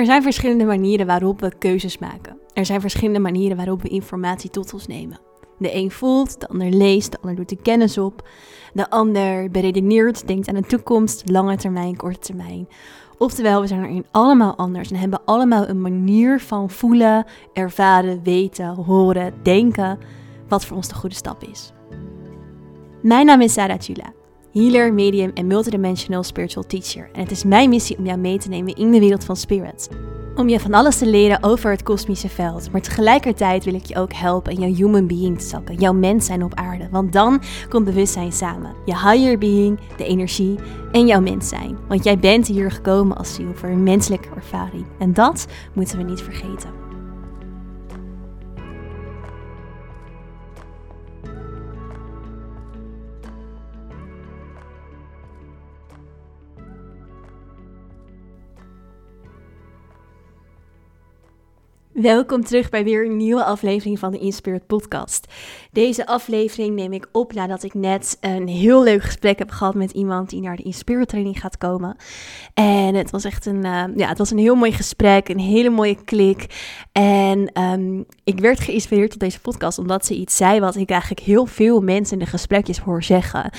Er zijn verschillende manieren waarop we keuzes maken. Er zijn verschillende manieren waarop we informatie tot ons nemen. De een voelt, de ander leest, de ander doet de kennis op. De ander beredeneert, denkt aan de toekomst, lange termijn, korte termijn. Oftewel, we zijn erin allemaal anders en hebben allemaal een manier van voelen, ervaren, weten, horen, denken, wat voor ons de goede stap is. Mijn naam is Sarah Chula, healer, medium en multidimensional spiritual teacher. En het is mijn missie om jou mee te nemen in de wereld van spirits. Om je van alles te leren over het kosmische veld. Maar tegelijkertijd wil ik je ook helpen jouw human being te zakken. Jouw mens zijn op aarde. Want dan komt bewustzijn samen. Je higher being, de energie en jouw mens zijn. Want jij bent hier gekomen als ziel voor een menselijke ervaring. En dat moeten we niet vergeten. Welkom terug bij weer een nieuwe aflevering van de Inspired Podcast. Deze aflevering neem ik op nadat ik net een heel leuk gesprek heb gehad met iemand die naar de Inspired training gaat komen. En het was echt een, uh, ja, het was een heel mooi gesprek, een hele mooie klik. En um, ik werd geïnspireerd tot deze podcast omdat ze iets zei wat ik eigenlijk heel veel mensen in de gesprekjes hoor zeggen.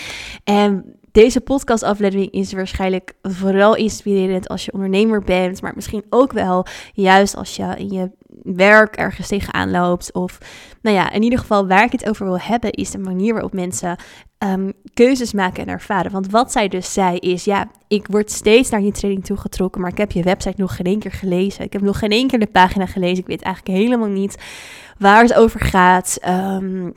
En deze podcastaflevering is waarschijnlijk vooral inspirerend als je ondernemer bent, maar misschien ook wel juist als je in je werk ergens tegenaan loopt. Of nou ja, in ieder geval waar ik het over wil hebben, is de manier waarop mensen um, keuzes maken en ervaren. Want wat zij dus zei is, ja, ik word steeds naar je training toegetrokken, maar ik heb je website nog geen één keer gelezen. Ik heb nog geen één keer de pagina gelezen. Ik weet eigenlijk helemaal niet waar het over gaat. Um,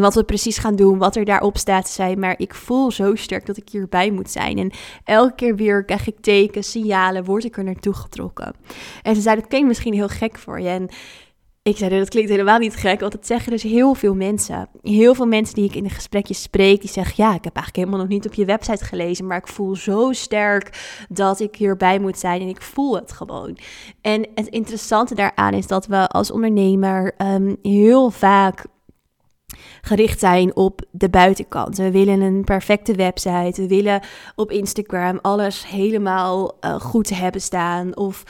wat we precies gaan doen, wat er daarop staat, zei, maar ik voel zo sterk dat ik hierbij moet zijn. En elke keer weer krijg ik tekens, signalen, word ik er naartoe getrokken. En ze zei, dat klinkt misschien heel gek voor je. En ik zei, dat klinkt helemaal niet gek, want dat zeggen dus heel veel mensen. Heel veel mensen die ik in de gesprekjes spreek, die zeggen, ja, ik heb eigenlijk helemaal nog niet op je website gelezen, maar ik voel zo sterk dat ik hierbij moet zijn en ik voel het gewoon. En het interessante daaraan is dat we als ondernemer um, heel vaak gericht zijn op de buitenkant. We willen een perfecte website. We willen op Instagram alles helemaal uh, goed hebben staan. Of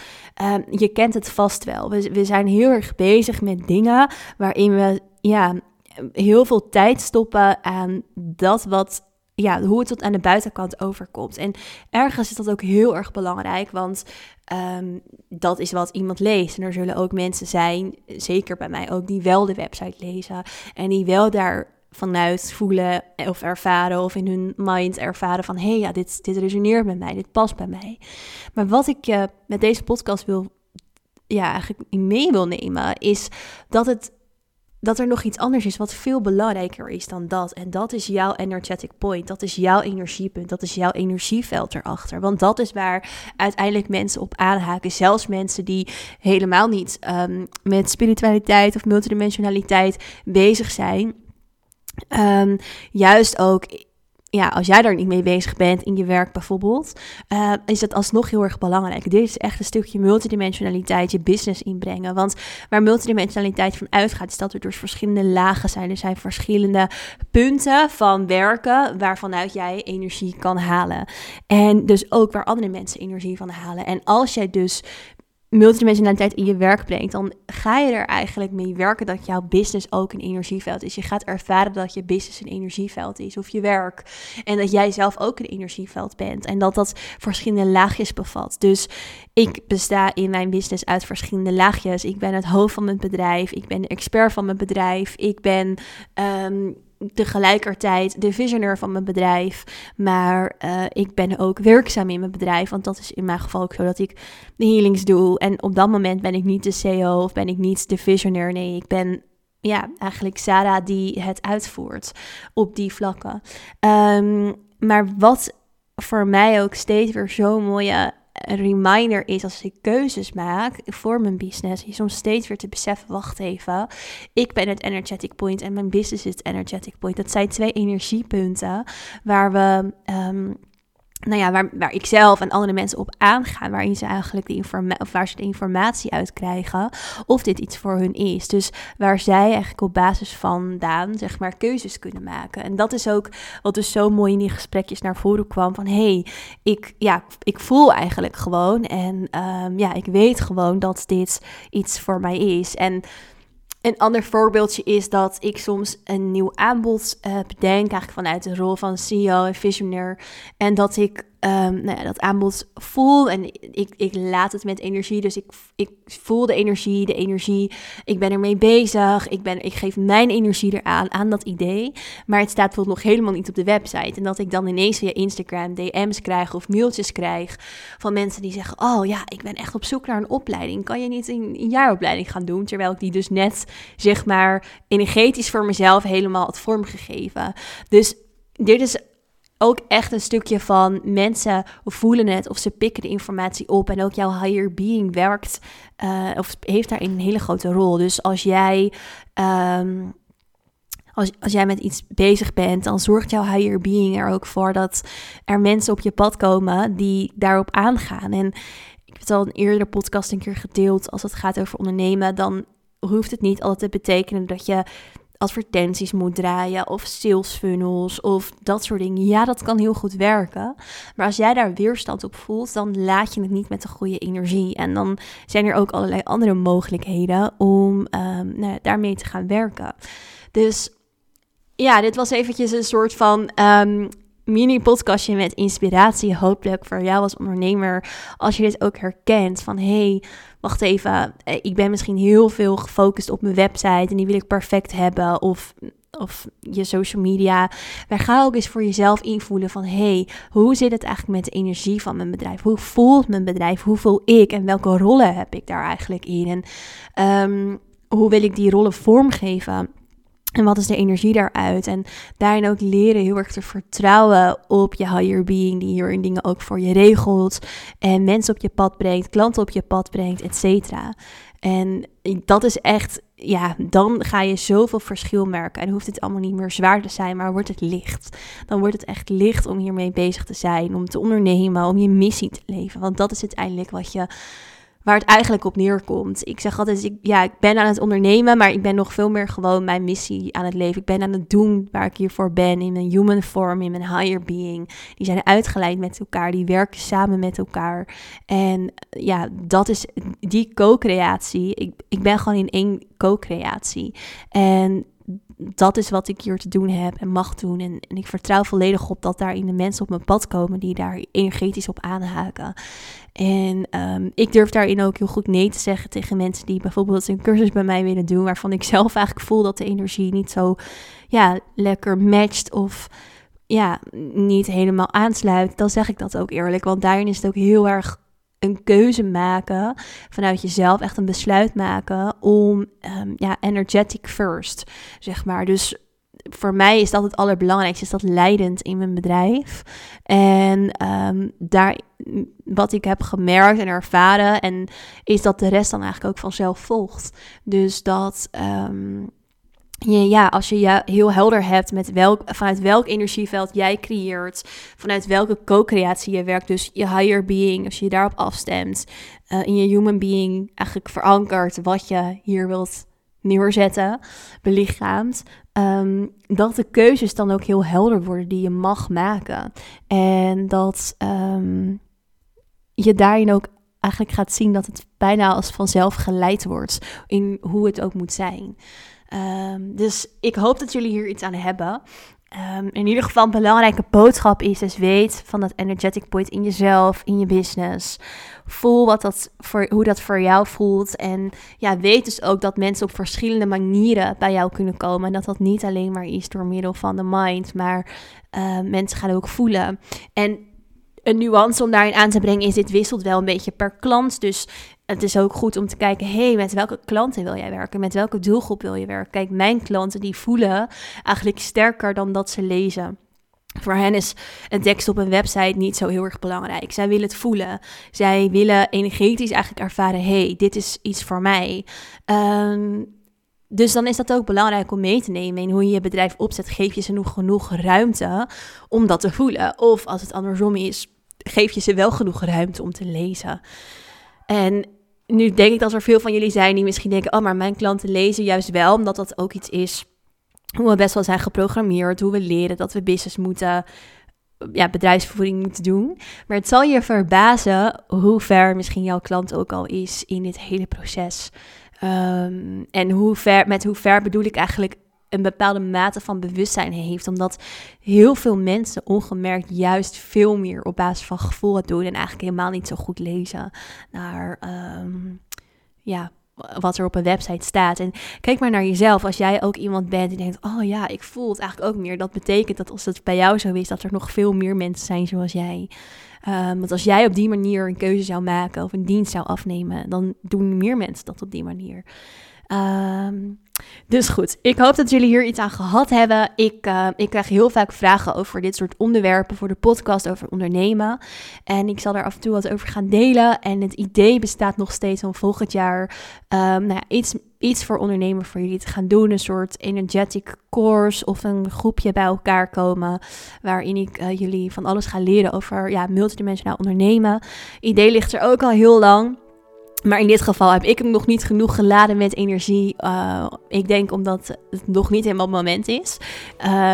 uh, je kent het vast wel. We, we zijn heel erg bezig met dingen waarin we ja, heel veel tijd stoppen aan dat wat ja, hoe het tot aan de buitenkant overkomt. En ergens is dat ook heel erg belangrijk, want um, dat is wat iemand leest. En er zullen ook mensen zijn, zeker bij mij ook, die wel de website lezen en die wel daar vanuit voelen of ervaren of in hun mind ervaren van hé hey, ja, dit, dit resoneert met mij, dit past bij mij. Maar wat ik je met deze podcast wil, ja, eigenlijk mee wil nemen, is dat het dat er nog iets anders is wat veel belangrijker is dan dat. En dat is jouw energetic point. Dat is jouw energiepunt. Dat is jouw energieveld erachter. Want dat is waar uiteindelijk mensen op aanhaken. Zelfs mensen die helemaal niet um, met spiritualiteit of multidimensionaliteit bezig zijn. Um, juist ook ja, als jij daar niet mee bezig bent in je werk bijvoorbeeld, uh, is dat alsnog heel erg belangrijk. Dit is echt een stukje multidimensionaliteit, je business inbrengen. Want waar multidimensionaliteit van uitgaat, is dat er dus verschillende lagen zijn. Er zijn verschillende punten van werken waarvanuit jij energie kan halen. En dus ook waar andere mensen energie van halen. En als jij dus multidimensionaliteit in je werk brengt, dan ga je er eigenlijk mee werken dat jouw business ook een energieveld is. Je gaat ervaren dat je business een energieveld is of je werk. En dat jij zelf ook een energieveld bent. En dat dat verschillende laagjes bevat. Dus ik besta in mijn business uit verschillende laagjes. Ik ben het hoofd van mijn bedrijf. Ik ben de expert van mijn bedrijf. Ik ben um, tegelijkertijd de visionair van mijn bedrijf. Maar uh, ik ben ook werkzaam in mijn bedrijf. Want dat is in mijn geval ook zo dat ik de healings doe. En op dat moment ben ik niet de CEO of ben ik niet de visionair. Nee, ik ben ja, eigenlijk Sarah die het uitvoert op die vlakken. Um, maar wat voor mij ook steeds weer zo'n mooie een reminder is als ik keuzes maak voor mijn business, is om steeds weer te beseffen, wacht even, ik ben het energetic point en mijn business is het energetic point. Dat zijn twee energiepunten waar we um, nou ja, waar, waar ik zelf en andere mensen op aangaan, waarin ze eigenlijk de informatie, waar ze de informatie uit krijgen, of dit iets voor hun is. Dus waar zij eigenlijk op basis vandaan, zeg maar, keuzes kunnen maken. En dat is ook wat dus zo mooi in die gesprekjes naar voren kwam, van hey, ik, ja, ik voel eigenlijk gewoon en um, ja, ik weet gewoon dat dit iets voor mij is. En een ander voorbeeldje is dat ik soms een nieuw aanbod uh, bedenk, eigenlijk vanuit de rol van CEO en visionair. En dat ik um, nou ja, dat aanbod voel en ik, ik laat het met energie. Dus ik, ik voel de energie, de energie. Ik ben ermee bezig. Ik, ben, ik geef mijn energie eraan, aan dat idee. Maar het staat bijvoorbeeld nog helemaal niet op de website. En dat ik dan ineens via Instagram DM's krijg of mailtjes krijg van mensen die zeggen: Oh ja, ik ben echt op zoek naar een opleiding. Kan je niet een, een jaaropleiding gaan doen? Terwijl ik die dus net, zeg maar, energetisch voor mezelf helemaal had vormgegeven. Dus dit is ook echt een stukje van mensen voelen het of ze pikken de informatie op. En ook jouw higher being werkt uh, of heeft daarin een hele grote rol. Dus als jij. Um, als, als jij met iets bezig bent, dan zorgt jouw higher being er ook voor dat er mensen op je pad komen die daarop aangaan. En ik heb het al een eerdere podcast een keer gedeeld. Als het gaat over ondernemen, dan hoeft het niet altijd te betekenen dat je advertenties moet draaien of sales funnels of dat soort dingen. Ja, dat kan heel goed werken. Maar als jij daar weerstand op voelt, dan laat je het niet met de goede energie. En dan zijn er ook allerlei andere mogelijkheden om um, nou, daarmee te gaan werken. Dus ja, dit was eventjes een soort van um, mini-podcastje met inspiratie. Hopelijk voor jou als ondernemer. Als je dit ook herkent van hey, wacht even. Eh, ik ben misschien heel veel gefocust op mijn website en die wil ik perfect hebben. Of of je social media. Maar ga ook eens voor jezelf invoelen van hey, hoe zit het eigenlijk met de energie van mijn bedrijf? Hoe voelt mijn bedrijf? Hoe voel ik en welke rollen heb ik daar eigenlijk in? En um, hoe wil ik die rollen vormgeven? En wat is de energie daaruit? En daarin ook leren heel erg te vertrouwen op je higher being, die hierin dingen ook voor je regelt. En mensen op je pad brengt, klanten op je pad brengt, et cetera. En dat is echt, ja, dan ga je zoveel verschil merken. En hoeft het allemaal niet meer zwaar te zijn, maar wordt het licht. Dan wordt het echt licht om hiermee bezig te zijn, om te ondernemen, om je missie te leven. Want dat is uiteindelijk wat je waar het eigenlijk op neerkomt. Ik zeg altijd, ik, ja, ik ben aan het ondernemen, maar ik ben nog veel meer gewoon mijn missie aan het leven. Ik ben aan het doen waar ik hiervoor ben, in mijn human form, in mijn higher being. Die zijn uitgeleid met elkaar, die werken samen met elkaar. En ja, dat is die co-creatie. Ik, ik ben gewoon in één co-creatie. En dat is wat ik hier te doen heb en mag doen. En, en, ik vertrouw volledig op dat daarin de mensen op mijn pad komen die daar energetisch op aanhaken. En um, ik durf daarin ook heel goed nee te zeggen tegen mensen die bijvoorbeeld een cursus bij mij willen doen, waarvan ik zelf eigenlijk voel dat de energie niet zo ja, lekker matcht of ja, niet helemaal aansluit. Dan zeg ik dat ook eerlijk, want daarin is het ook heel erg een keuze maken vanuit jezelf, echt een besluit maken om um, ja, energetic first, zeg maar. Dus voor mij is dat het allerbelangrijkste, is dat leidend in mijn bedrijf. En um, daar, wat ik heb gemerkt en ervaren, en is dat de rest dan eigenlijk ook vanzelf volgt. Dus dat um, ja, als je je heel helder hebt met welk, vanuit welk energieveld jij creëert, vanuit welke co-creatie je werkt, dus je higher being, als je je daarop afstemt, uh, in je human being eigenlijk verankert wat je hier wilt neerzetten, belichaamt, um, dat de keuzes dan ook heel helder worden die je mag maken. En dat um, je daarin ook eigenlijk gaat zien dat het bijna als vanzelf geleid wordt in hoe het ook moet zijn. Um, dus ik hoop dat jullie hier iets aan hebben. Um, in ieder geval een belangrijke boodschap is dus weet van dat energetic point in jezelf, in je business. Voel wat dat voor, hoe dat voor jou voelt. En ja, weet dus ook dat mensen op verschillende manieren bij jou kunnen komen. En dat dat niet alleen maar is door middel van de mind, maar uh, mensen gaan ook voelen. En een nuance om daarin aan te brengen is, dit wisselt wel een beetje per klant. Dus het is ook goed om te kijken, hey, met welke klanten wil jij werken? Met welke doelgroep wil je werken? Kijk, mijn klanten die voelen eigenlijk sterker dan dat ze lezen. Voor hen is een tekst op een website niet zo heel erg belangrijk. Zij willen het voelen. Zij willen energetisch eigenlijk ervaren: hey, dit is iets voor mij. Um, dus dan is dat ook belangrijk om mee te nemen in hoe je je bedrijf opzet. Geef je ze nog genoeg ruimte om dat te voelen? Of als het andersom is, geef je ze wel genoeg ruimte om te lezen. En nu denk ik dat er veel van jullie zijn die misschien denken: oh, maar mijn klanten lezen juist wel, omdat dat ook iets is hoe we best wel zijn geprogrammeerd, hoe we leren dat we business moeten, ja, bedrijfsvoering moeten doen. Maar het zal je verbazen hoe ver misschien jouw klant ook al is in dit hele proces. Ehm, en hoe ver, met hoe ver bedoel ik eigenlijk een bepaalde mate van bewustzijn heeft. Omdat heel veel mensen ongemerkt juist veel meer op basis van gevoel het doen. En eigenlijk helemaal niet zo goed lezen naar ehm, ja, wat er op een website staat. En kijk maar naar jezelf. Als jij ook iemand bent die denkt: Oh ja, ik voel het eigenlijk ook meer. Dat betekent dat als het bij jou zo is, dat er nog veel meer mensen zijn zoals jij. Um, want als jij op die manier een keuze zou maken of een dienst zou afnemen, dan doen meer mensen dat op die manier. Um, dus goed, ik hoop dat jullie hier iets aan gehad hebben. Ik, uh, ik krijg heel vaak vragen over dit soort onderwerpen voor de podcast over ondernemen. En ik zal daar af en toe wat over gaan delen. En het idee bestaat nog steeds om volgend jaar um, nou ja, iets, iets voor ondernemen voor jullie te gaan doen. Een soort energetic course of een groepje bij elkaar komen. Waarin ik uh, jullie van alles ga leren over ja, multidimensionaal ondernemen. Idee ligt er ook al heel lang. Maar in dit geval heb ik hem nog niet genoeg geladen met energie. Uh, ik denk omdat het nog niet helemaal het moment is.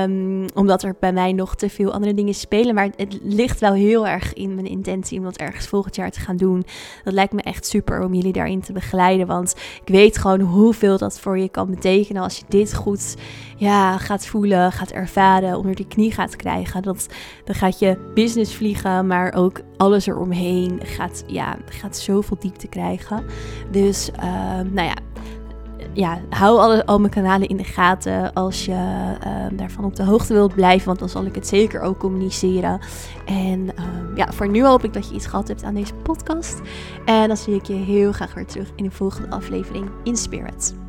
Um, omdat er bij mij nog te veel andere dingen spelen. Maar het ligt wel heel erg in mijn intentie om dat ergens volgend jaar te gaan doen. Dat lijkt me echt super om jullie daarin te begeleiden. Want ik weet gewoon hoeveel dat voor je kan betekenen als je dit goed ja, gaat voelen, gaat ervaren, onder die knie gaat krijgen. Dat, dan gaat je business vliegen, maar ook alles eromheen gaat, ja, gaat zoveel diepte Dus, uh, nou ja, ja, hou alle, al mijn kanalen in de gaten als je uh, daarvan op de hoogte wilt blijven. Want dan zal ik het zeker ook communiceren. En uh, ja, voor nu hoop ik dat je iets gehad hebt aan deze podcast. En dan zie ik je heel graag weer terug in de volgende aflevering in.